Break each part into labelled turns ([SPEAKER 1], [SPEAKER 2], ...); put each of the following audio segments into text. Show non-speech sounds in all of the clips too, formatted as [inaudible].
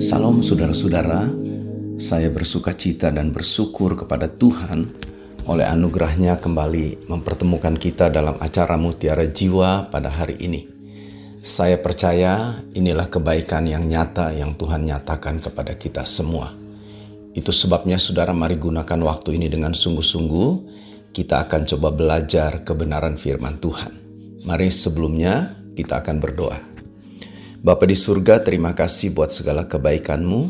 [SPEAKER 1] Salam saudara-saudara, saya bersuka cita dan bersyukur kepada Tuhan oleh anugerahnya kembali mempertemukan kita dalam acara Mutiara Jiwa pada hari ini. Saya percaya inilah kebaikan yang nyata yang Tuhan nyatakan kepada kita semua. Itu sebabnya saudara mari gunakan waktu ini dengan sungguh-sungguh. Kita akan coba belajar kebenaran firman Tuhan. Mari sebelumnya kita akan berdoa. Bapa di surga, terima kasih buat segala kebaikanmu.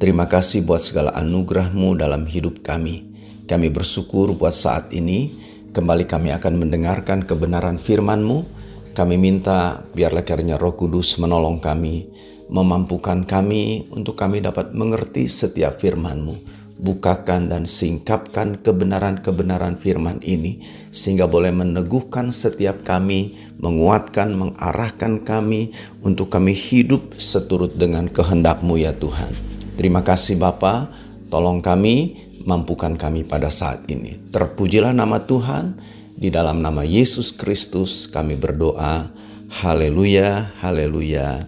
[SPEAKER 1] Terima kasih buat segala anugerahmu dalam hidup kami. Kami bersyukur buat saat ini. Kembali kami akan mendengarkan kebenaran firmanmu. Kami minta biarlah kiranya roh kudus menolong kami. Memampukan kami untuk kami dapat mengerti setiap firmanmu bukakan dan singkapkan kebenaran-kebenaran firman ini sehingga boleh meneguhkan setiap kami, menguatkan, mengarahkan kami untuk kami hidup seturut dengan kehendakmu ya Tuhan. Terima kasih Bapa, tolong kami, mampukan kami pada saat ini. Terpujilah nama Tuhan, di dalam nama Yesus Kristus kami berdoa. Haleluya, haleluya.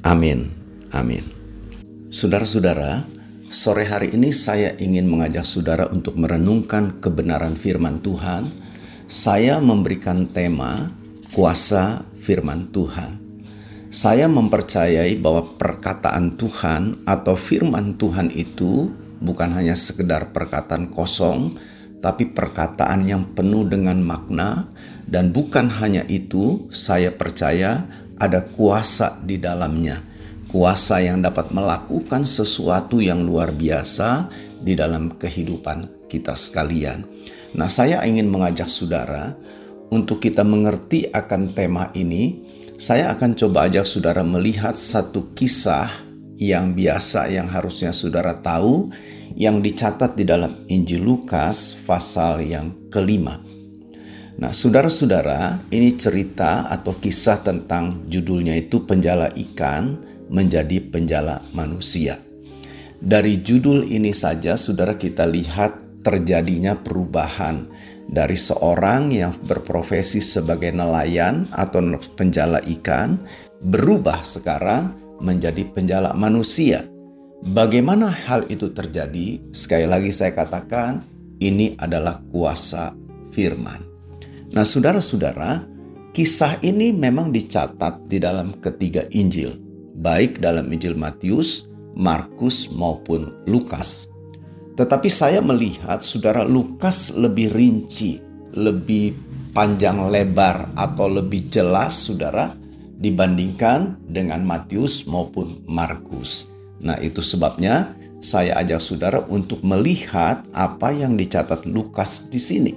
[SPEAKER 1] Amin. Amin. Saudara-saudara, Sore hari ini saya ingin mengajak saudara untuk merenungkan kebenaran firman Tuhan. Saya memberikan tema kuasa firman Tuhan. Saya mempercayai bahwa perkataan Tuhan atau firman Tuhan itu bukan hanya sekedar perkataan kosong, tapi perkataan yang penuh dengan makna dan bukan hanya itu, saya percaya ada kuasa di dalamnya kuasa yang dapat melakukan sesuatu yang luar biasa di dalam kehidupan kita sekalian. Nah, saya ingin mengajak saudara untuk kita mengerti akan tema ini. Saya akan coba ajak saudara melihat satu kisah yang biasa yang harusnya saudara tahu yang dicatat di dalam Injil Lukas pasal yang kelima. Nah, saudara-saudara, ini cerita atau kisah tentang judulnya itu penjala ikan menjadi penjala manusia. Dari judul ini saja, saudara, kita lihat terjadinya perubahan dari seorang yang berprofesi sebagai nelayan atau penjala ikan, berubah sekarang menjadi penjala manusia. Bagaimana hal itu terjadi? Sekali lagi, saya katakan, ini adalah kuasa firman. Nah, saudara-saudara, kisah ini memang dicatat di dalam ketiga Injil baik dalam Injil Matius, Markus maupun Lukas. Tetapi saya melihat saudara Lukas lebih rinci, lebih panjang lebar atau lebih jelas saudara dibandingkan dengan Matius maupun Markus. Nah, itu sebabnya saya ajak saudara untuk melihat apa yang dicatat Lukas di sini.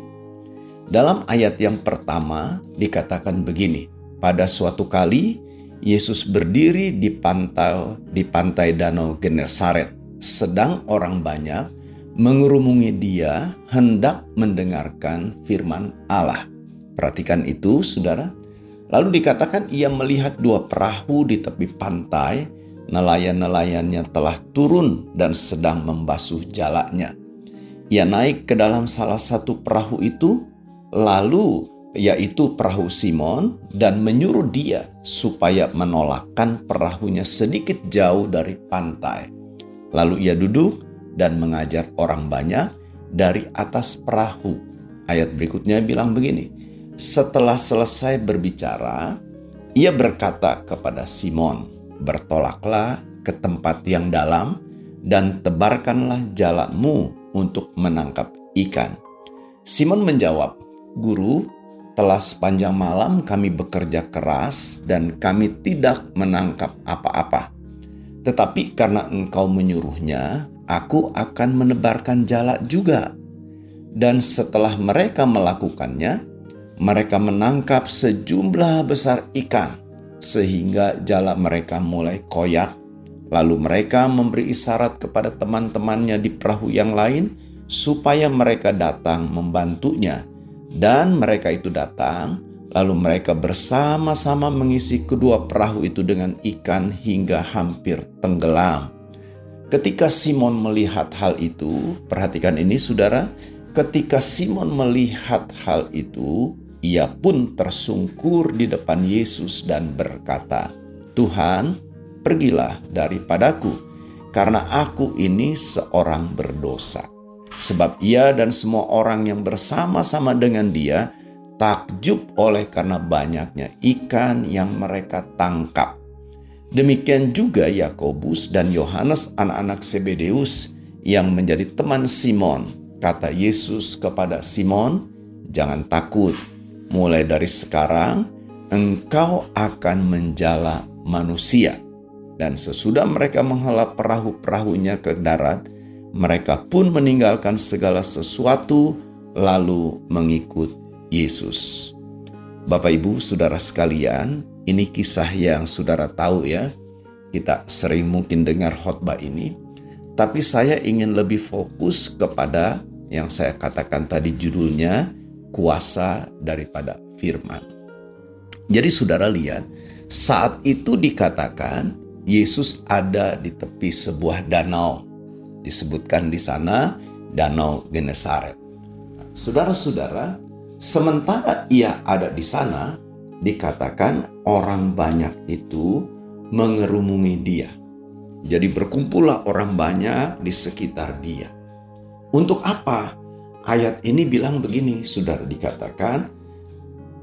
[SPEAKER 1] Dalam ayat yang pertama dikatakan begini, pada suatu kali Yesus berdiri di pantai di pantai Danau Genesaret, sedang orang banyak mengerumungi dia hendak mendengarkan firman Allah. Perhatikan itu, Saudara. Lalu dikatakan ia melihat dua perahu di tepi pantai, nelayan-nelayannya telah turun dan sedang membasuh jalaknya. Ia naik ke dalam salah satu perahu itu, lalu yaitu perahu Simon, dan menyuruh dia supaya menolakkan perahunya sedikit jauh dari pantai. Lalu ia duduk dan mengajar orang banyak dari atas perahu. Ayat berikutnya bilang begini: "Setelah selesai berbicara, ia berkata kepada Simon, "Bertolaklah ke tempat yang dalam dan tebarkanlah jalanmu untuk menangkap ikan." Simon menjawab, "Guru, telah sepanjang malam kami bekerja keras dan kami tidak menangkap apa-apa. Tetapi karena engkau menyuruhnya, aku akan menebarkan jala juga. Dan setelah mereka melakukannya, mereka menangkap sejumlah besar ikan, sehingga jala mereka mulai koyak. Lalu mereka memberi isyarat kepada teman-temannya di perahu yang lain, supaya mereka datang membantunya dan mereka itu datang, lalu mereka bersama-sama mengisi kedua perahu itu dengan ikan hingga hampir tenggelam. Ketika Simon melihat hal itu, perhatikan ini saudara, ketika Simon melihat hal itu, ia pun tersungkur di depan Yesus dan berkata, "Tuhan, pergilah daripadaku, karena aku ini seorang berdosa. Sebab ia dan semua orang yang bersama-sama dengan dia takjub oleh karena banyaknya ikan yang mereka tangkap. Demikian juga Yakobus dan Yohanes anak-anak Sebedeus yang menjadi teman Simon. Kata Yesus kepada Simon, "Jangan takut. Mulai dari sekarang engkau akan menjala manusia." Dan sesudah mereka menghela perahu-perahunya ke darat, mereka pun meninggalkan segala sesuatu lalu mengikut Yesus. Bapak Ibu, Saudara sekalian, ini kisah yang saudara tahu ya. Kita sering mungkin dengar khotbah ini, tapi saya ingin lebih fokus kepada yang saya katakan tadi judulnya kuasa daripada firman. Jadi saudara lihat, saat itu dikatakan Yesus ada di tepi sebuah danau. Disebutkan di sana Danau Genesaret. Saudara-saudara, sementara ia ada di sana, dikatakan orang banyak itu mengerumuni dia. Jadi berkumpullah orang banyak di sekitar dia. Untuk apa? Ayat ini bilang begini, sudah dikatakan,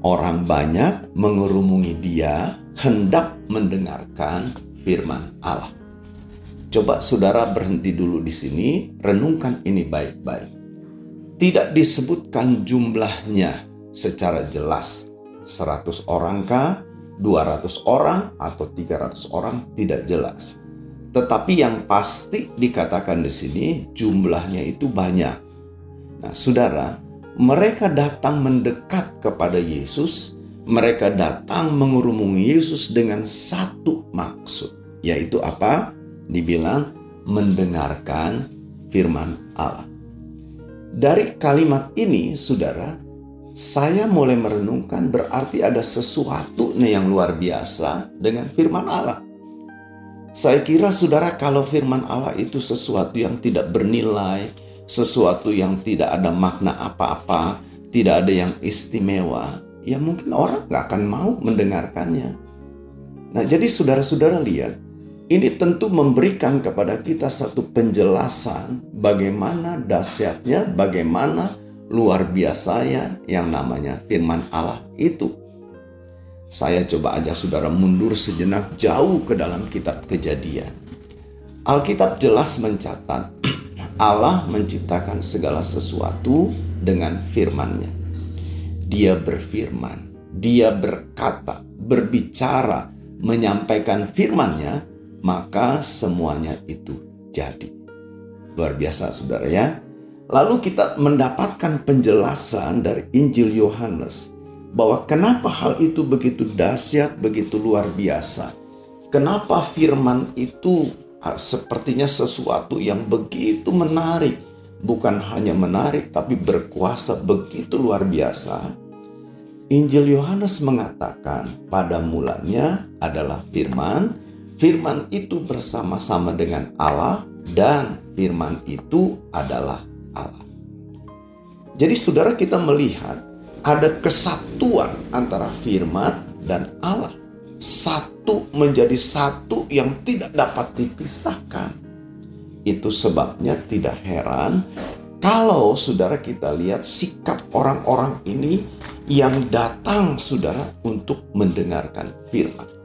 [SPEAKER 1] orang banyak mengerumuni dia hendak mendengarkan firman Allah. Coba saudara berhenti dulu di sini, renungkan ini baik-baik. Tidak disebutkan jumlahnya secara jelas 100 orangkah, 200 orang atau 300 orang tidak jelas. Tetapi yang pasti dikatakan di sini jumlahnya itu banyak. Nah, Saudara, mereka datang mendekat kepada Yesus, mereka datang mengurumungi Yesus dengan satu maksud, yaitu apa? Dibilang mendengarkan firman Allah. Dari kalimat ini, Saudara, saya mulai merenungkan berarti ada sesuatu nih yang luar biasa dengan firman Allah. Saya kira saudara kalau firman Allah itu sesuatu yang tidak bernilai, sesuatu yang tidak ada makna apa-apa, tidak ada yang istimewa, ya mungkin orang nggak akan mau mendengarkannya. Nah jadi saudara-saudara lihat, ini tentu memberikan kepada kita satu penjelasan bagaimana dahsyatnya, bagaimana luar biasa ya yang namanya firman Allah itu. Saya coba ajak saudara mundur sejenak jauh ke dalam kitab kejadian. Alkitab jelas mencatat [clears throat] Allah menciptakan segala sesuatu dengan firman-Nya. Dia berfirman, dia berkata, berbicara, menyampaikan firman-Nya, maka semuanya itu jadi. Luar biasa saudara ya. Lalu kita mendapatkan penjelasan dari Injil Yohanes bahwa kenapa hal itu begitu dahsyat, begitu luar biasa. Kenapa firman itu sepertinya sesuatu yang begitu menarik, bukan hanya menarik tapi berkuasa begitu luar biasa. Injil Yohanes mengatakan pada mulanya adalah firman, firman itu bersama-sama dengan Allah dan firman itu adalah Allah. Jadi saudara kita melihat ada kesatuan antara firman dan Allah. Satu menjadi satu yang tidak dapat dipisahkan. Itu sebabnya tidak heran kalau saudara kita lihat sikap orang-orang ini yang datang saudara untuk mendengarkan firman.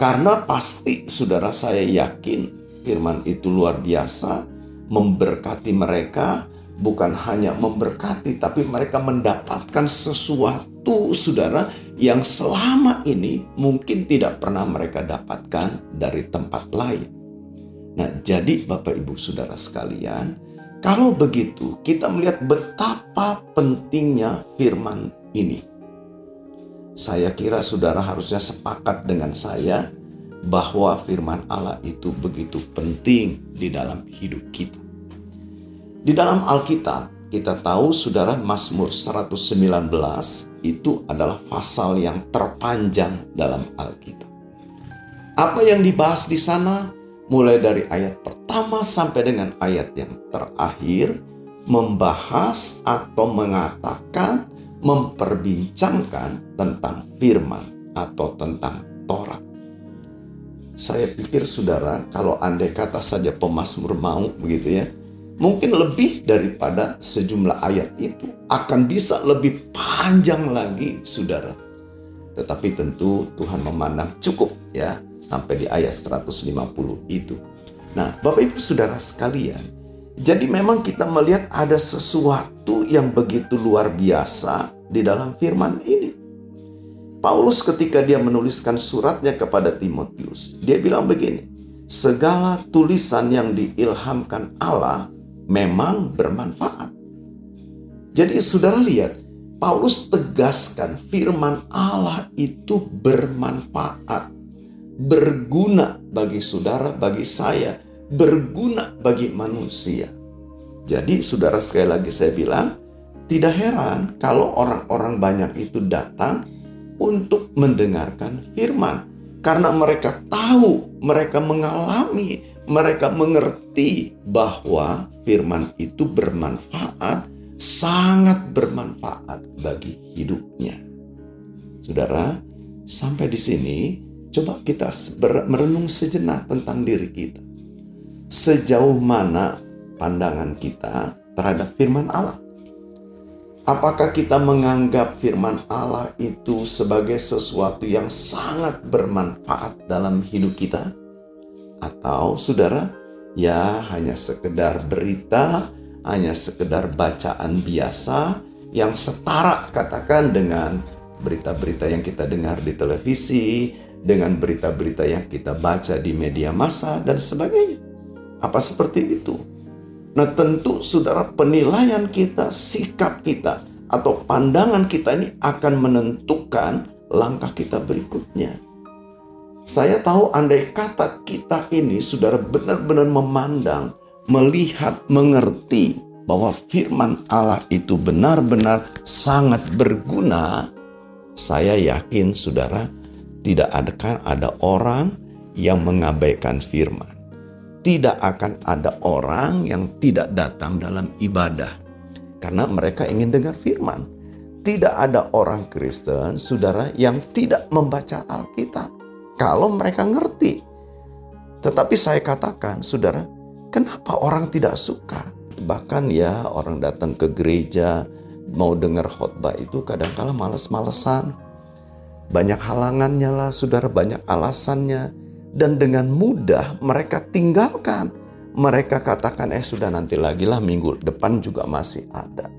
[SPEAKER 1] Karena pasti saudara saya yakin firman itu luar biasa memberkati mereka, bukan hanya memberkati, tapi mereka mendapatkan sesuatu, saudara, yang selama ini mungkin tidak pernah mereka dapatkan dari tempat lain. Nah, jadi Bapak Ibu Saudara sekalian, kalau begitu kita melihat betapa pentingnya firman ini. Saya kira saudara harusnya sepakat dengan saya bahwa firman Allah itu begitu penting di dalam hidup kita. Di dalam Alkitab, kita tahu saudara Mazmur 119 itu adalah pasal yang terpanjang dalam Alkitab. Apa yang dibahas di sana mulai dari ayat pertama sampai dengan ayat yang terakhir membahas atau mengatakan memperbincangkan tentang firman atau tentang Torah. Saya pikir saudara, kalau andai kata saja pemazmur mau begitu ya, mungkin lebih daripada sejumlah ayat itu akan bisa lebih panjang lagi saudara. Tetapi tentu Tuhan memandang cukup ya sampai di ayat 150 itu. Nah, Bapak Ibu Saudara sekalian, jadi memang kita melihat ada sesuatu yang begitu luar biasa di dalam firman ini. Paulus ketika dia menuliskan suratnya kepada Timotius, dia bilang begini, segala tulisan yang diilhamkan Allah memang bermanfaat. Jadi saudara lihat, Paulus tegaskan firman Allah itu bermanfaat, berguna bagi saudara, bagi saya, berguna bagi manusia. Jadi saudara sekali lagi saya bilang, tidak heran kalau orang-orang banyak itu datang untuk mendengarkan firman. Karena mereka tahu, mereka mengalami, mereka mengerti bahwa firman itu bermanfaat, sangat bermanfaat bagi hidupnya. Saudara, sampai di sini coba kita merenung sejenak tentang diri kita. Sejauh mana pandangan kita terhadap firman Allah? Apakah kita menganggap firman Allah itu sebagai sesuatu yang sangat bermanfaat dalam hidup kita? Atau saudara, ya hanya sekedar berita, hanya sekedar bacaan biasa yang setara katakan dengan berita-berita yang kita dengar di televisi, dengan berita-berita yang kita baca di media massa dan sebagainya. Apa seperti itu? Nah tentu saudara penilaian kita, sikap kita, atau pandangan kita ini akan menentukan langkah kita berikutnya. Saya tahu andai kata kita ini saudara benar-benar memandang, melihat, mengerti bahwa firman Allah itu benar-benar sangat berguna, saya yakin saudara tidak akan ada orang yang mengabaikan firman tidak akan ada orang yang tidak datang dalam ibadah karena mereka ingin dengar firman. Tidak ada orang Kristen, saudara, yang tidak membaca Alkitab kalau mereka ngerti. Tetapi saya katakan, saudara, kenapa orang tidak suka? Bahkan ya orang datang ke gereja mau dengar khotbah itu kadang-kala males-malesan. Banyak halangannya lah, saudara, banyak alasannya dan dengan mudah mereka tinggalkan. Mereka katakan, eh sudah nanti lagi lah minggu depan juga masih ada.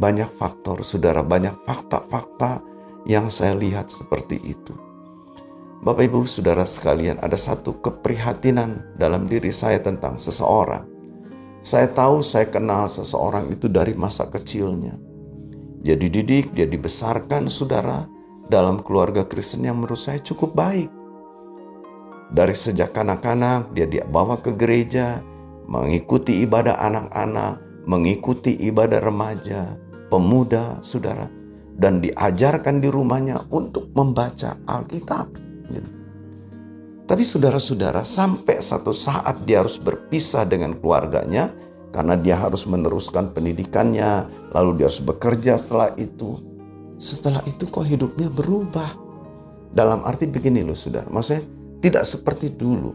[SPEAKER 1] Banyak faktor, saudara, banyak fakta-fakta yang saya lihat seperti itu. Bapak Ibu Saudara sekalian, ada satu keprihatinan dalam diri saya tentang seseorang. Saya tahu saya kenal seseorang itu dari masa kecilnya. Dia dididik, dia dibesarkan saudara dalam keluarga Kristen yang menurut saya cukup baik. Dari sejak kanak-kanak dia dibawa ke gereja, mengikuti ibadah anak-anak, mengikuti ibadah remaja, pemuda, saudara, dan diajarkan di rumahnya untuk membaca Alkitab. Gitu. Tapi saudara-saudara, sampai satu saat dia harus berpisah dengan keluarganya karena dia harus meneruskan pendidikannya, lalu dia harus bekerja setelah itu. Setelah itu kok hidupnya berubah. Dalam arti begini loh saudara, maksudnya tidak seperti dulu.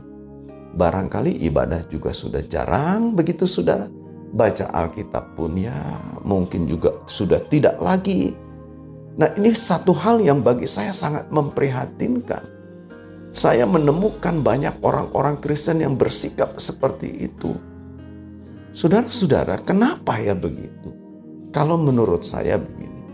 [SPEAKER 1] Barangkali ibadah juga sudah jarang begitu saudara. Baca Alkitab pun ya mungkin juga sudah tidak lagi. Nah ini satu hal yang bagi saya sangat memprihatinkan. Saya menemukan banyak orang-orang Kristen yang bersikap seperti itu. Saudara-saudara, kenapa ya begitu? Kalau menurut saya begini.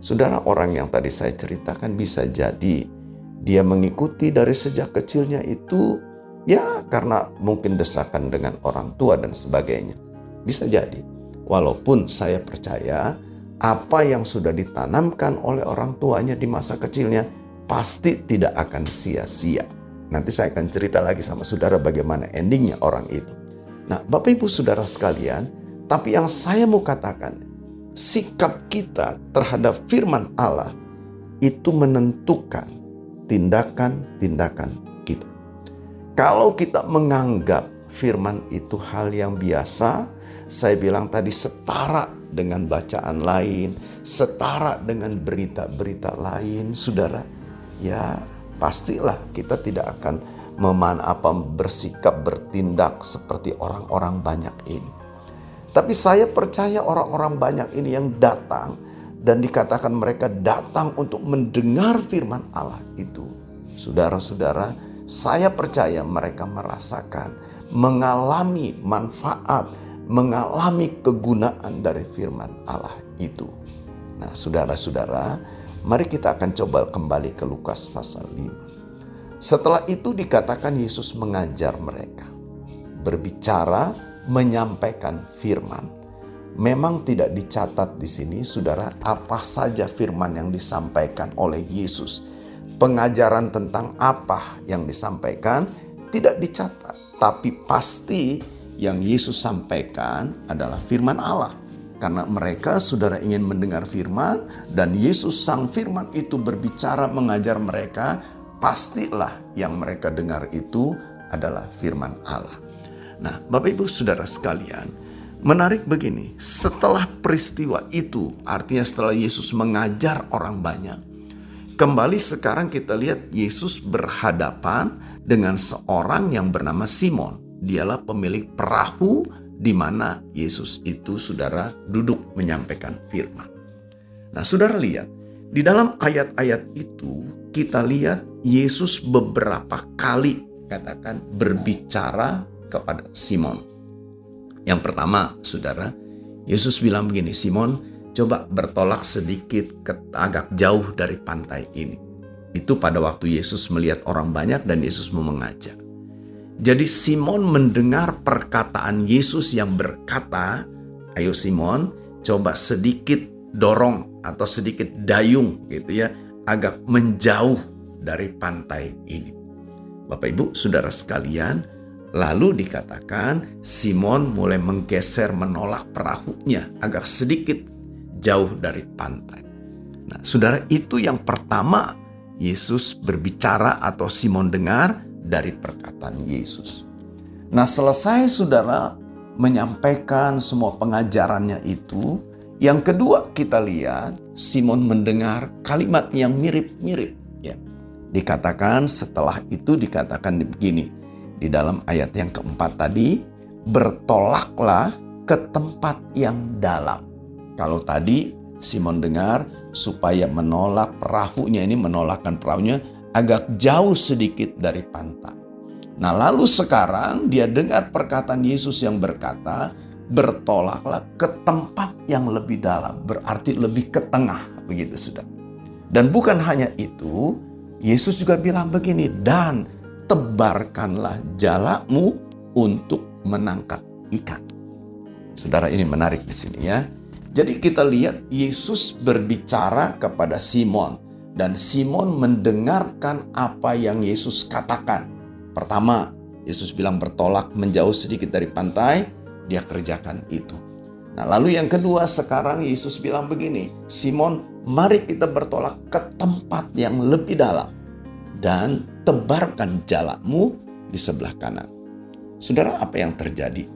[SPEAKER 1] Saudara orang yang tadi saya ceritakan bisa jadi dia mengikuti dari sejak kecilnya itu ya karena mungkin desakan dengan orang tua dan sebagainya. Bisa jadi. Walaupun saya percaya apa yang sudah ditanamkan oleh orang tuanya di masa kecilnya pasti tidak akan sia-sia. Nanti saya akan cerita lagi sama saudara bagaimana endingnya orang itu. Nah, Bapak Ibu Saudara sekalian, tapi yang saya mau katakan, sikap kita terhadap firman Allah itu menentukan tindakan-tindakan kita. Kalau kita menganggap firman itu hal yang biasa, saya bilang tadi setara dengan bacaan lain, setara dengan berita-berita lain, saudara, ya pastilah kita tidak akan meman apa bersikap bertindak seperti orang-orang banyak ini. Tapi saya percaya orang-orang banyak ini yang datang dan dikatakan mereka datang untuk mendengar firman Allah itu. Saudara-saudara, saya percaya mereka merasakan, mengalami manfaat, mengalami kegunaan dari firman Allah itu. Nah, saudara-saudara, mari kita akan coba kembali ke Lukas pasal 5. Setelah itu dikatakan Yesus mengajar mereka, berbicara, menyampaikan firman. Memang tidak dicatat di sini, saudara, apa saja firman yang disampaikan oleh Yesus. Pengajaran tentang apa yang disampaikan tidak dicatat, tapi pasti yang Yesus sampaikan adalah firman Allah. Karena mereka saudara ingin mendengar firman dan Yesus sang firman itu berbicara mengajar mereka, pastilah yang mereka dengar itu adalah firman Allah. Nah, Bapak Ibu Saudara sekalian, menarik begini, setelah peristiwa itu, artinya setelah Yesus mengajar orang banyak, kembali sekarang kita lihat Yesus berhadapan dengan seorang yang bernama Simon dialah pemilik perahu di mana Yesus itu saudara duduk menyampaikan firman. Nah, saudara lihat, di dalam ayat-ayat itu kita lihat Yesus beberapa kali katakan berbicara kepada Simon. Yang pertama, saudara, Yesus bilang begini, Simon, coba bertolak sedikit ke, agak jauh dari pantai ini. Itu pada waktu Yesus melihat orang banyak dan Yesus mau mengajak. Jadi Simon mendengar perkataan Yesus yang berkata, "Ayo Simon, coba sedikit dorong atau sedikit dayung gitu ya, agak menjauh dari pantai ini." Bapak Ibu, Saudara sekalian, lalu dikatakan Simon mulai menggeser menolak perahunya agak sedikit jauh dari pantai. Nah, Saudara, itu yang pertama Yesus berbicara atau Simon dengar dari perkataan Yesus. Nah, selesai saudara menyampaikan semua pengajarannya itu, yang kedua kita lihat Simon mendengar kalimat yang mirip-mirip ya. Dikatakan setelah itu dikatakan begini di dalam ayat yang keempat tadi, bertolaklah ke tempat yang dalam. Kalau tadi Simon dengar supaya menolak perahunya ini menolakkan perahunya agak jauh sedikit dari pantai. Nah, lalu sekarang dia dengar perkataan Yesus yang berkata, "Bertolaklah ke tempat yang lebih dalam," berarti lebih ke tengah, begitu sudah. Dan bukan hanya itu, Yesus juga bilang begini, "Dan tebarkanlah jalamu untuk menangkap ikan." Saudara ini menarik di sini ya. Jadi kita lihat Yesus berbicara kepada Simon, dan Simon mendengarkan apa yang Yesus katakan. Pertama, Yesus bilang bertolak menjauh sedikit dari pantai, dia kerjakan itu. Nah, lalu yang kedua sekarang Yesus bilang begini, Simon, mari kita bertolak ke tempat yang lebih dalam dan tebarkan jalanmu di sebelah kanan. Saudara, apa yang terjadi?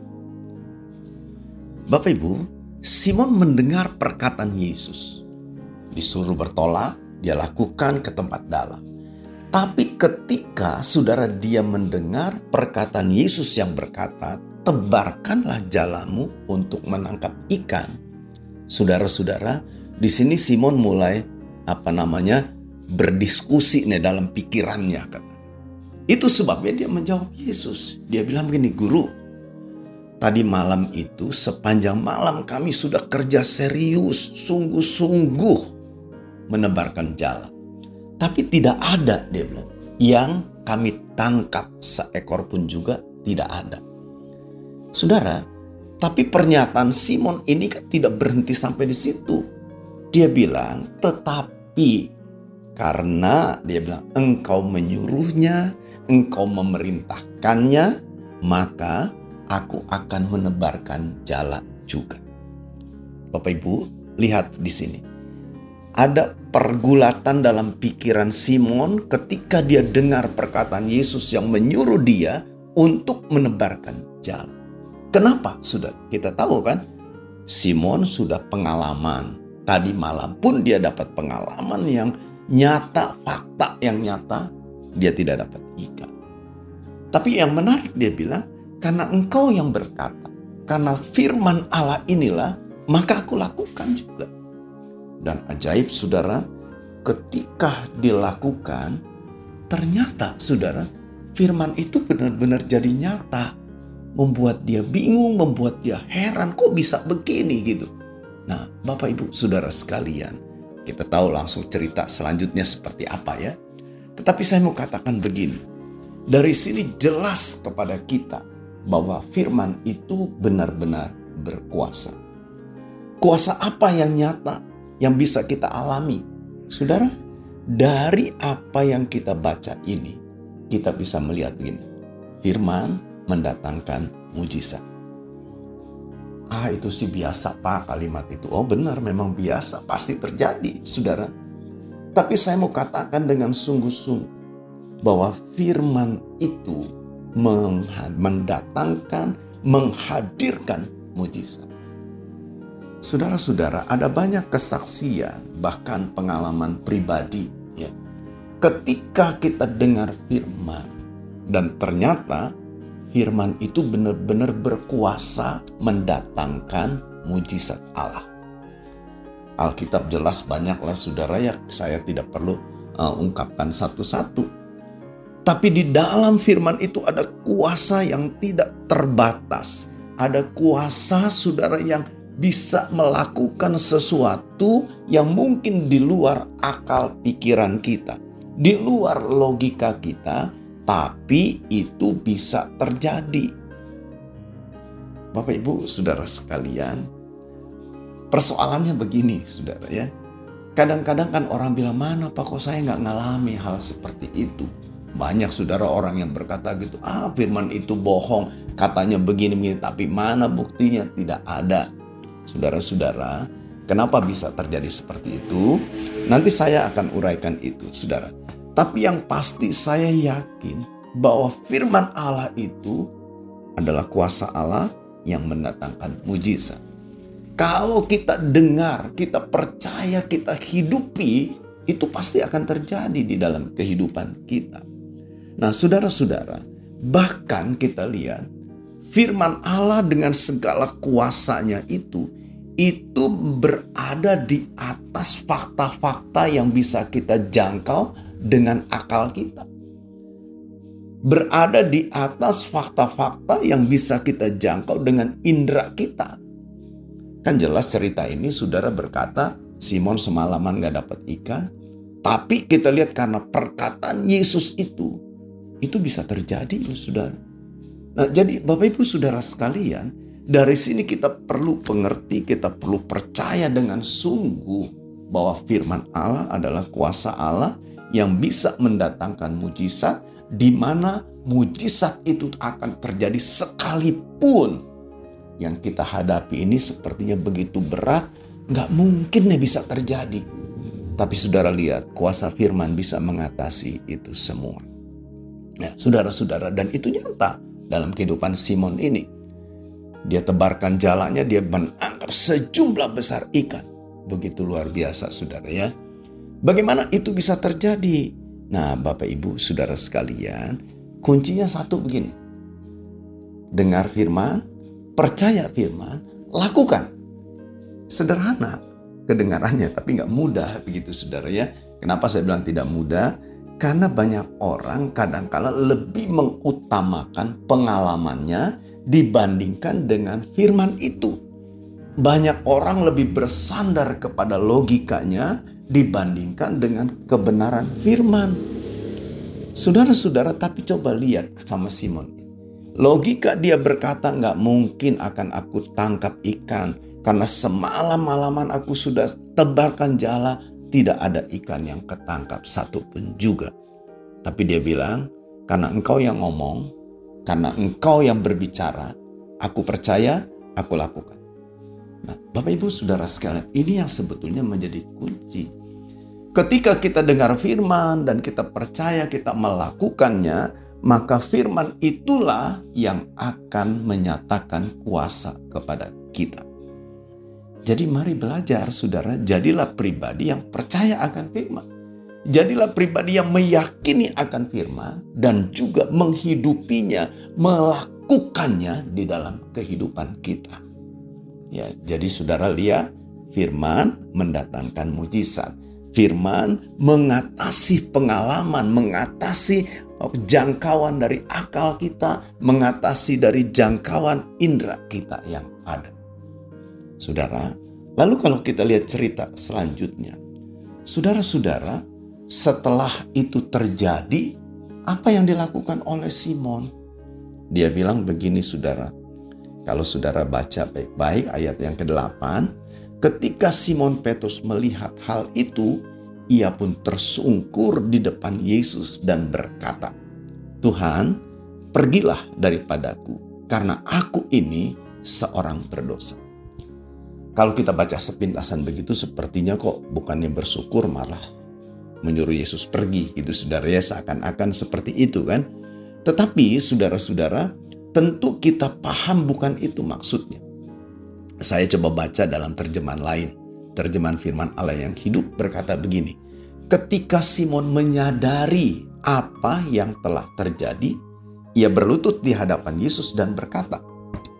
[SPEAKER 1] Bapak Ibu, Simon mendengar perkataan Yesus. Disuruh bertolak, dia lakukan ke tempat dalam. Tapi ketika saudara dia mendengar perkataan Yesus yang berkata, tebarkanlah jalamu untuk menangkap ikan. Saudara-saudara, di sini Simon mulai apa namanya berdiskusi nih dalam pikirannya kata. Itu sebabnya dia menjawab Yesus. Dia bilang begini, guru, tadi malam itu sepanjang malam kami sudah kerja serius, sungguh-sungguh menebarkan jala. Tapi tidak ada, dia bilang, yang kami tangkap seekor pun juga tidak ada. Saudara, tapi pernyataan Simon ini kan tidak berhenti sampai di situ. Dia bilang, tetapi karena dia bilang, engkau menyuruhnya, engkau memerintahkannya, maka aku akan menebarkan jala juga. Bapak Ibu, lihat di sini ada pergulatan dalam pikiran Simon ketika dia dengar perkataan Yesus yang menyuruh dia untuk menebarkan jalan. Kenapa? Sudah kita tahu kan? Simon sudah pengalaman. Tadi malam pun dia dapat pengalaman yang nyata, fakta yang nyata. dia tidak dapat ikan. Tapi yang menarik dia bilang, karena engkau yang berkata, karena firman Allah inilah, maka aku lakukan juga. Dan ajaib saudara, ketika dilakukan, ternyata saudara, firman itu benar-benar jadi nyata. Membuat dia bingung, membuat dia heran, kok bisa begini gitu. Nah, Bapak Ibu, Saudara sekalian, kita tahu langsung cerita selanjutnya seperti apa ya. Tetapi saya mau katakan begini. Dari sini jelas kepada kita bahwa firman itu benar-benar berkuasa. Kuasa apa yang nyata yang bisa kita alami? Saudara, dari apa yang kita baca ini, kita bisa melihat begini. Firman mendatangkan mujizat. Ah itu sih biasa pak kalimat itu. Oh benar memang biasa. Pasti terjadi saudara. Tapi saya mau katakan dengan sungguh-sungguh. Bahwa firman itu mendatangkan, menghadirkan mujizat. Saudara-saudara, ada banyak kesaksian, bahkan pengalaman pribadi ya, ketika kita dengar firman dan ternyata firman itu benar-benar berkuasa mendatangkan mujizat Allah. Alkitab jelas banyaklah saudara ya saya tidak perlu uh, ungkapkan satu-satu. Tapi di dalam firman itu ada kuasa yang tidak terbatas. Ada kuasa saudara yang bisa melakukan sesuatu yang mungkin di luar akal pikiran kita di luar logika kita, tapi itu bisa terjadi. Bapak Ibu, saudara sekalian, persoalannya begini, saudara ya. Kadang-kadang kan orang bilang, mana Pak kok saya nggak ngalami hal seperti itu. Banyak saudara orang yang berkata gitu, ah firman itu bohong, katanya begini-begini, tapi mana buktinya tidak ada. Saudara-saudara, kenapa bisa terjadi seperti itu? Nanti saya akan uraikan itu, saudara. Tapi yang pasti saya yakin bahwa firman Allah itu adalah kuasa Allah yang mendatangkan mujizat. Kalau kita dengar, kita percaya, kita hidupi, itu pasti akan terjadi di dalam kehidupan kita. Nah, saudara-saudara, bahkan kita lihat firman Allah dengan segala kuasanya itu itu berada di atas fakta-fakta yang bisa kita jangkau dengan akal kita. Berada di atas fakta-fakta yang bisa kita jangkau dengan indera kita. Kan jelas cerita ini saudara berkata, Simon semalaman gak dapat ikan. Tapi kita lihat karena perkataan Yesus itu, itu bisa terjadi loh saudara. Nah jadi Bapak Ibu saudara sekalian, dari sini kita perlu pengerti, kita perlu percaya dengan sungguh bahwa firman Allah adalah kuasa Allah yang bisa mendatangkan mujizat di mana mujizat itu akan terjadi sekalipun yang kita hadapi ini sepertinya begitu berat, nggak mungkin nih bisa terjadi. Tapi saudara lihat, kuasa firman bisa mengatasi itu semua. Ya, saudara-saudara, dan itu nyata dalam kehidupan Simon ini. Dia tebarkan jalannya, dia menangkap sejumlah besar ikan. Begitu luar biasa, saudara ya. Bagaimana itu bisa terjadi? Nah, Bapak Ibu, saudara sekalian, kuncinya satu begini. Dengar firman, percaya firman, lakukan. Sederhana kedengarannya, tapi nggak mudah begitu saudara ya. Kenapa saya bilang tidak mudah? Karena banyak orang kadang-kala lebih mengutamakan pengalamannya dibandingkan dengan firman itu. Banyak orang lebih bersandar kepada logikanya dibandingkan dengan kebenaran firman. Saudara-saudara, tapi coba lihat sama Simon. Logika dia berkata nggak mungkin akan aku tangkap ikan karena semalam malaman aku sudah tebarkan jala tidak ada ikan yang ketangkap satu pun juga. Tapi dia bilang, karena engkau yang ngomong, karena engkau yang berbicara, aku percaya, aku lakukan. Nah, Bapak Ibu Saudara sekalian, ini yang sebetulnya menjadi kunci. Ketika kita dengar firman dan kita percaya kita melakukannya, maka firman itulah yang akan menyatakan kuasa kepada kita. Jadi mari belajar saudara, jadilah pribadi yang percaya akan firman. Jadilah pribadi yang meyakini akan firman dan juga menghidupinya, melakukannya di dalam kehidupan kita. Ya, jadi saudara lihat firman mendatangkan mujizat. Firman mengatasi pengalaman, mengatasi jangkauan dari akal kita, mengatasi dari jangkauan indera kita yang ada. Saudara, lalu kalau kita lihat cerita selanjutnya, saudara-saudara, setelah itu terjadi, apa yang dilakukan oleh Simon? Dia bilang begini saudara, kalau saudara baca baik-baik ayat yang ke-8, ketika Simon Petrus melihat hal itu, ia pun tersungkur di depan Yesus dan berkata, Tuhan, pergilah daripadaku, karena aku ini seorang berdosa. Kalau kita baca sepintasan begitu, sepertinya kok bukannya bersyukur malah menyuruh Yesus pergi gitu saudara ya seakan-akan seperti itu kan. Tetapi saudara-saudara tentu kita paham bukan itu maksudnya. Saya coba baca dalam terjemahan lain. Terjemahan firman Allah yang hidup berkata begini. Ketika Simon menyadari apa yang telah terjadi, ia berlutut di hadapan Yesus dan berkata,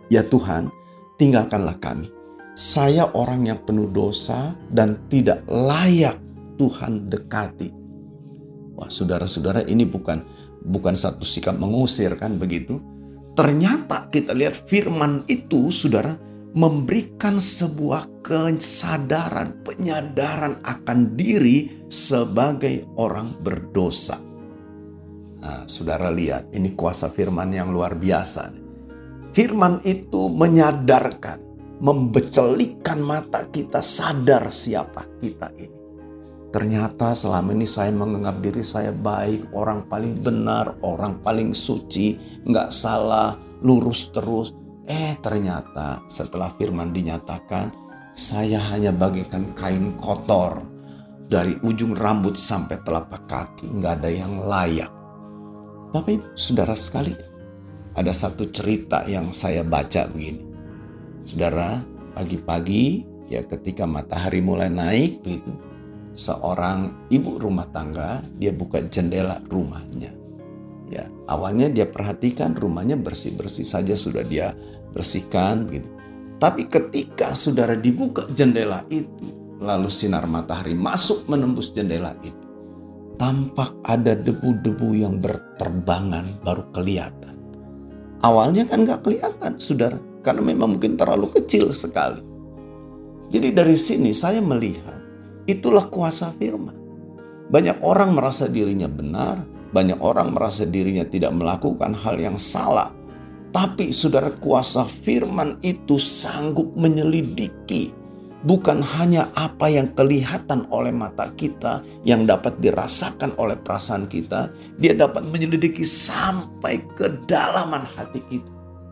[SPEAKER 1] "Ya Tuhan, tinggalkanlah kami. Saya orang yang penuh dosa dan tidak layak Tuhan dekati. Wah, saudara-saudara, ini bukan bukan satu sikap mengusir kan begitu. Ternyata kita lihat firman itu, saudara, memberikan sebuah kesadaran, penyadaran akan diri sebagai orang berdosa. Nah, saudara lihat, ini kuasa firman yang luar biasa. Firman itu menyadarkan, membecelikan mata kita sadar siapa kita ini. Ternyata selama ini saya menganggap diri saya baik, orang paling benar, orang paling suci, nggak salah, lurus terus. Eh ternyata setelah firman dinyatakan, saya hanya bagaikan kain kotor. Dari ujung rambut sampai telapak kaki, nggak ada yang layak. Bapak ibu saudara sekali, ada satu cerita yang saya baca begini. Saudara, pagi-pagi ya ketika matahari mulai naik begitu, seorang ibu rumah tangga, dia buka jendela rumahnya. Ya, awalnya dia perhatikan rumahnya bersih-bersih saja sudah dia bersihkan gitu. Tapi ketika saudara dibuka jendela itu, lalu sinar matahari masuk menembus jendela itu, tampak ada debu-debu yang berterbangan baru kelihatan. Awalnya kan nggak kelihatan, saudara, karena memang mungkin terlalu kecil sekali. Jadi dari sini saya melihat Itulah kuasa firman. Banyak orang merasa dirinya benar, banyak orang merasa dirinya tidak melakukan hal yang salah. Tapi saudara kuasa firman itu sanggup menyelidiki bukan hanya apa yang kelihatan oleh mata kita, yang dapat dirasakan oleh perasaan kita, dia dapat menyelidiki sampai ke dalaman hati kita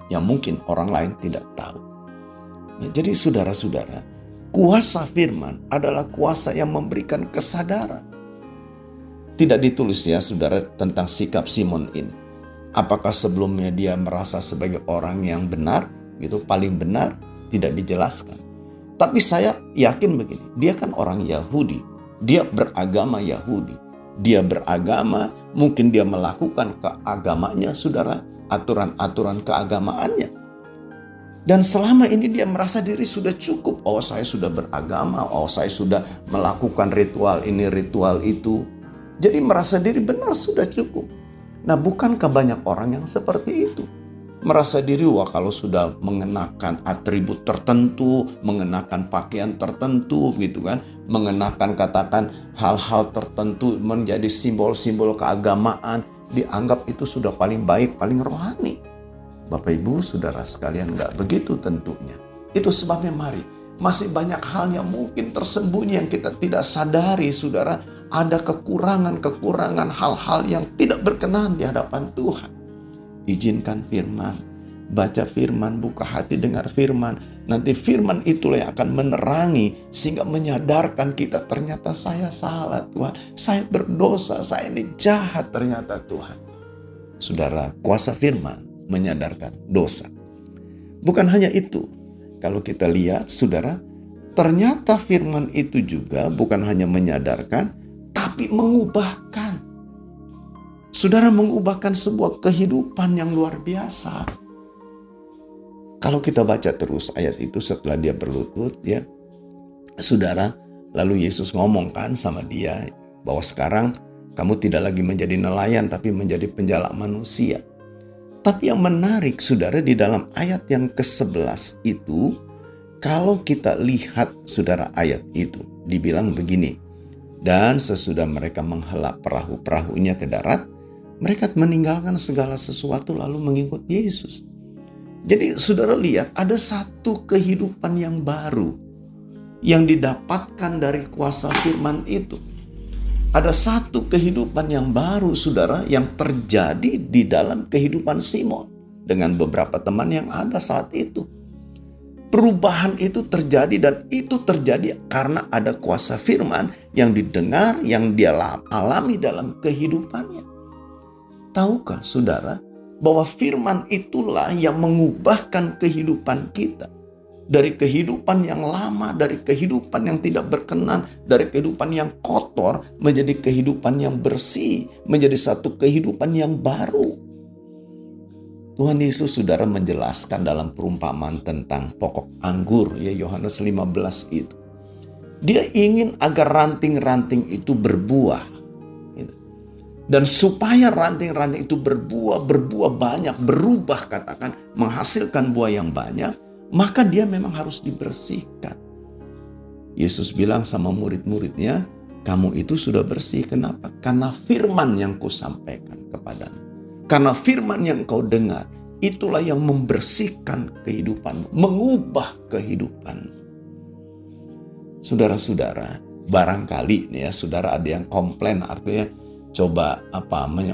[SPEAKER 1] yang mungkin orang lain tidak tahu. Nah, jadi saudara-saudara, Kuasa firman adalah kuasa yang memberikan kesadaran. Tidak ditulis ya saudara tentang sikap Simon ini. Apakah sebelumnya dia merasa sebagai orang yang benar, gitu paling benar, tidak dijelaskan. Tapi saya yakin begini, dia kan orang Yahudi, dia beragama Yahudi, dia beragama, mungkin dia melakukan keagamanya, saudara, aturan-aturan keagamaannya. Dan selama ini dia merasa diri sudah cukup. Oh saya sudah beragama, oh saya sudah melakukan ritual ini, ritual itu. Jadi merasa diri benar sudah cukup. Nah bukankah banyak orang yang seperti itu? Merasa diri wah kalau sudah mengenakan atribut tertentu, mengenakan pakaian tertentu gitu kan. Mengenakan katakan hal-hal tertentu menjadi simbol-simbol keagamaan. Dianggap itu sudah paling baik, paling rohani. Bapak Ibu, saudara sekalian, nggak begitu tentunya. Itu sebabnya mari, masih banyak hal yang mungkin tersembunyi yang kita tidak sadari, saudara. Ada kekurangan-kekurangan hal-hal yang tidak berkenan di hadapan Tuhan. Izinkan firman, baca firman, buka hati dengar firman. Nanti firman itulah yang akan menerangi sehingga menyadarkan kita ternyata saya salah Tuhan. Saya berdosa, saya ini jahat ternyata Tuhan. Saudara, kuasa firman menyadarkan dosa. Bukan hanya itu, kalau kita lihat, saudara, ternyata firman itu juga bukan hanya menyadarkan, tapi mengubahkan. Saudara mengubahkan sebuah kehidupan yang luar biasa. Kalau kita baca terus ayat itu setelah dia berlutut ya. Saudara, lalu Yesus ngomong kan sama dia bahwa sekarang kamu tidak lagi menjadi nelayan tapi menjadi penjala manusia. Tapi yang menarik saudara di dalam ayat yang ke-11 itu kalau kita lihat saudara ayat itu dibilang begini. Dan sesudah mereka menghela perahu-perahunya ke darat, mereka meninggalkan segala sesuatu lalu mengikut Yesus. Jadi saudara lihat ada satu kehidupan yang baru yang didapatkan dari kuasa firman itu. Ada satu kehidupan yang baru saudara yang terjadi di dalam kehidupan Simon dengan beberapa teman yang ada saat itu. Perubahan itu terjadi dan itu terjadi karena ada kuasa firman yang didengar, yang dia alami dalam kehidupannya. Tahukah saudara bahwa firman itulah yang mengubahkan kehidupan kita dari kehidupan yang lama, dari kehidupan yang tidak berkenan, dari kehidupan yang kotor menjadi kehidupan yang bersih, menjadi satu kehidupan yang baru. Tuhan Yesus saudara menjelaskan dalam perumpamaan tentang pokok anggur ya Yohanes 15 itu. Dia ingin agar ranting-ranting itu berbuah. Gitu. Dan supaya ranting-ranting itu berbuah, berbuah banyak, berubah katakan, menghasilkan buah yang banyak, maka dia memang harus dibersihkan. Yesus bilang sama murid-muridnya, kamu itu sudah bersih. Kenapa? Karena firman yang kusampaikan kepadamu. Karena firman yang kau dengar, itulah yang membersihkan kehidupan, mengubah kehidupan. Saudara-saudara, barangkali nih ya, saudara ada yang komplain artinya coba apa me,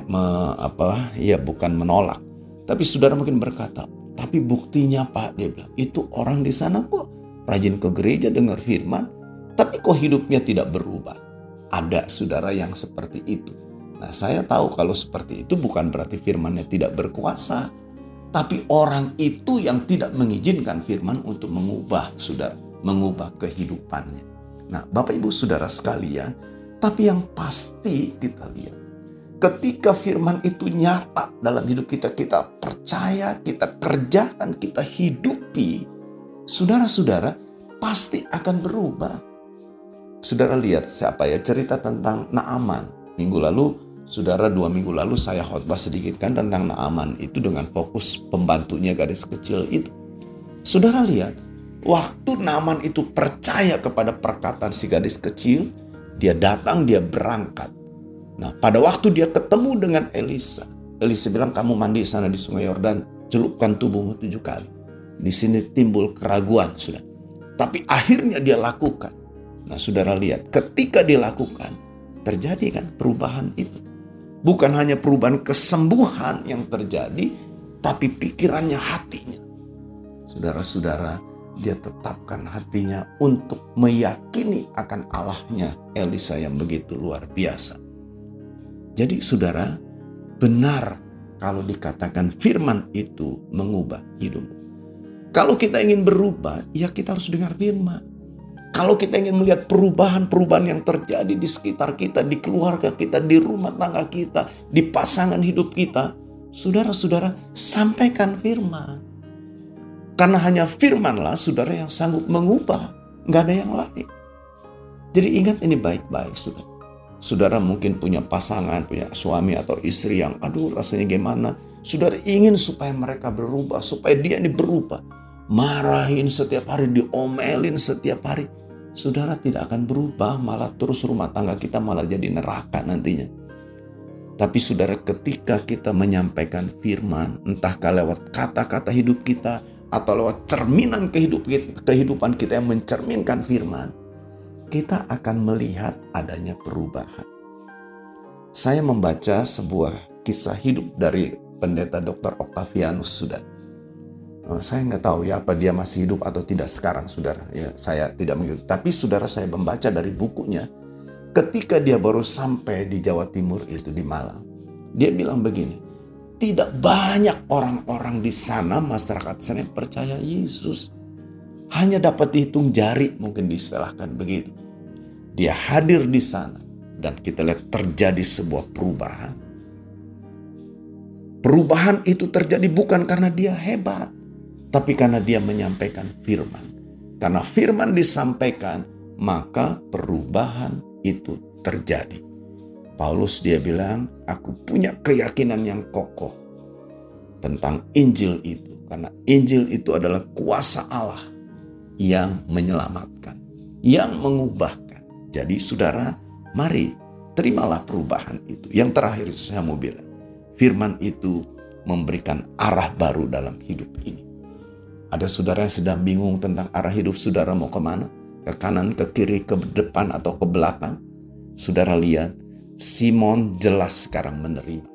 [SPEAKER 1] apa ya bukan menolak. Tapi saudara mungkin berkata, tapi buktinya Pak, dia bilang, itu orang di sana kok rajin ke gereja dengar firman, tapi kok hidupnya tidak berubah. Ada saudara yang seperti itu. Nah saya tahu kalau seperti itu bukan berarti firmannya tidak berkuasa. Tapi orang itu yang tidak mengizinkan firman untuk mengubah saudara, mengubah kehidupannya. Nah Bapak Ibu Saudara sekalian, tapi yang pasti kita lihat ketika firman itu nyata dalam hidup kita, kita percaya, kita kerjakan, kita hidupi, saudara-saudara pasti akan berubah. Saudara lihat siapa ya cerita tentang Naaman. Minggu lalu, saudara dua minggu lalu saya khotbah sedikit kan tentang Naaman itu dengan fokus pembantunya gadis kecil itu. Saudara lihat, waktu Naaman itu percaya kepada perkataan si gadis kecil, dia datang, dia berangkat Nah, pada waktu dia ketemu dengan Elisa, Elisa bilang, kamu mandi sana di sungai Yordan, celupkan tubuhmu tujuh kali. Di sini timbul keraguan, sudah. Tapi akhirnya dia lakukan. Nah, saudara lihat, ketika dilakukan, terjadi kan perubahan itu. Bukan hanya perubahan kesembuhan yang terjadi, tapi pikirannya, hatinya. Saudara-saudara, dia tetapkan hatinya untuk meyakini akan Allahnya Elisa yang begitu luar biasa. Jadi saudara, benar kalau dikatakan firman itu mengubah hidupmu. Kalau kita ingin berubah, ya kita harus dengar firman. Kalau kita ingin melihat perubahan-perubahan yang terjadi di sekitar kita, di keluarga kita, di rumah tangga kita, di pasangan hidup kita, saudara-saudara, sampaikan firman. Karena hanya firmanlah saudara yang sanggup mengubah, nggak ada yang lain. Jadi ingat ini baik-baik, saudara. Saudara mungkin punya pasangan, punya suami atau istri yang aduh rasanya gimana. Saudara ingin supaya mereka berubah, supaya dia ini berubah. Marahin setiap hari, diomelin setiap hari. Saudara tidak akan berubah, malah terus rumah tangga kita malah jadi neraka nantinya. Tapi saudara ketika kita menyampaikan firman, entahkah lewat kata-kata hidup kita, atau lewat cerminan kehidupan kita yang mencerminkan firman, kita akan melihat adanya perubahan. Saya membaca sebuah kisah hidup dari pendeta Dr. Octavianus Sudan. Oh, saya nggak tahu ya apa dia masih hidup atau tidak sekarang, saudara. Ya, saya tidak mengerti. Tapi saudara saya membaca dari bukunya, ketika dia baru sampai di Jawa Timur itu di Malang, dia bilang begini, tidak banyak orang-orang di sana masyarakat sana percaya Yesus. Hanya dapat dihitung jari mungkin diistilahkan begitu. Dia hadir di sana. dan kita lihat terjadi sebuah perubahan. Perubahan itu terjadi bukan karena dia hebat, tapi karena dia menyampaikan firman. Karena firman disampaikan, maka perubahan itu terjadi. Paulus dia bilang, aku punya keyakinan yang kokoh tentang Injil itu. Karena Injil itu adalah kuasa Allah yang menyelamatkan, yang mengubahkan. Jadi saudara, mari terimalah perubahan itu. Yang terakhir saya mau bilang, firman itu memberikan arah baru dalam hidup ini. Ada saudara yang sedang bingung tentang arah hidup saudara mau ke mana? Ke kanan, ke kiri, ke depan, atau ke belakang? Saudara lihat, Simon jelas sekarang menerima.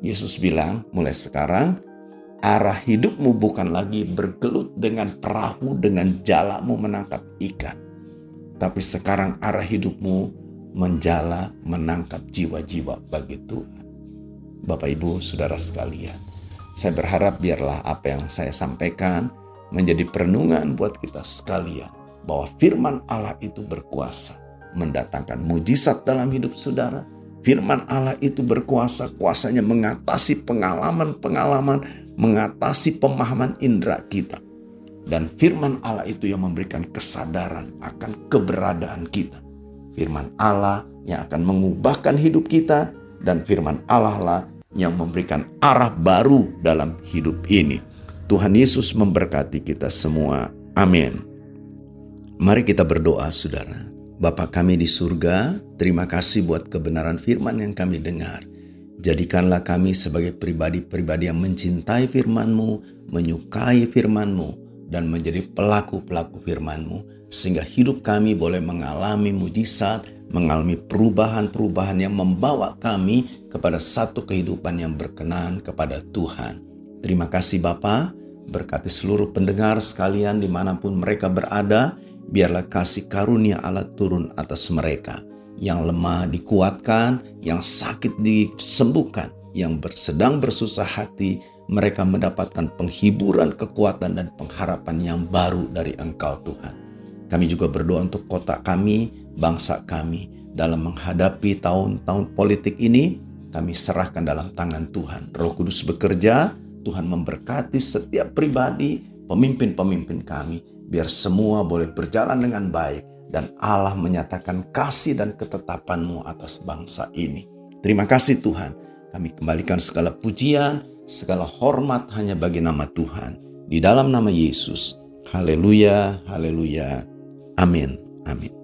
[SPEAKER 1] Yesus bilang, mulai sekarang arah hidupmu bukan lagi bergelut dengan perahu dengan jalamu menangkap ikan. Tapi sekarang arah hidupmu menjala menangkap jiwa-jiwa bagi Tuhan. Bapak Ibu, Saudara sekalian. Saya berharap biarlah apa yang saya sampaikan menjadi perenungan buat kita sekalian bahwa firman Allah itu berkuasa mendatangkan mujizat dalam hidup saudara. Firman Allah itu berkuasa, kuasanya mengatasi pengalaman-pengalaman, mengatasi pemahaman indera kita. Dan firman Allah itu yang memberikan kesadaran akan keberadaan kita. Firman Allah yang akan mengubahkan hidup kita dan firman Allah lah yang memberikan arah baru dalam hidup ini. Tuhan Yesus memberkati kita semua. Amin. Mari kita berdoa, saudara. Bapa kami di surga, terima kasih buat kebenaran firman yang kami dengar. Jadikanlah kami sebagai pribadi-pribadi yang mencintai firman-Mu, menyukai firman-Mu, dan menjadi pelaku-pelaku firman-Mu, sehingga hidup kami boleh mengalami mujizat, mengalami perubahan-perubahan yang membawa kami kepada satu kehidupan yang berkenan kepada Tuhan. Terima kasih Bapa, berkati seluruh pendengar sekalian di mana pun mereka berada, biarlah kasih karunia Allah turun atas mereka. Yang lemah dikuatkan, yang sakit disembuhkan, yang sedang bersusah hati, mereka mendapatkan penghiburan, kekuatan, dan pengharapan yang baru dari Engkau Tuhan. Kami juga berdoa untuk kota kami, bangsa kami dalam menghadapi tahun-tahun politik ini kami serahkan dalam tangan Tuhan. Roh Kudus bekerja, Tuhan memberkati setiap pribadi, pemimpin-pemimpin kami, biar semua boleh berjalan dengan baik dan Allah menyatakan kasih dan ketetapanmu atas bangsa ini. Terima kasih Tuhan, kami kembalikan segala pujian, segala hormat hanya bagi nama Tuhan. Di dalam nama Yesus, haleluya, haleluya, amin, amin.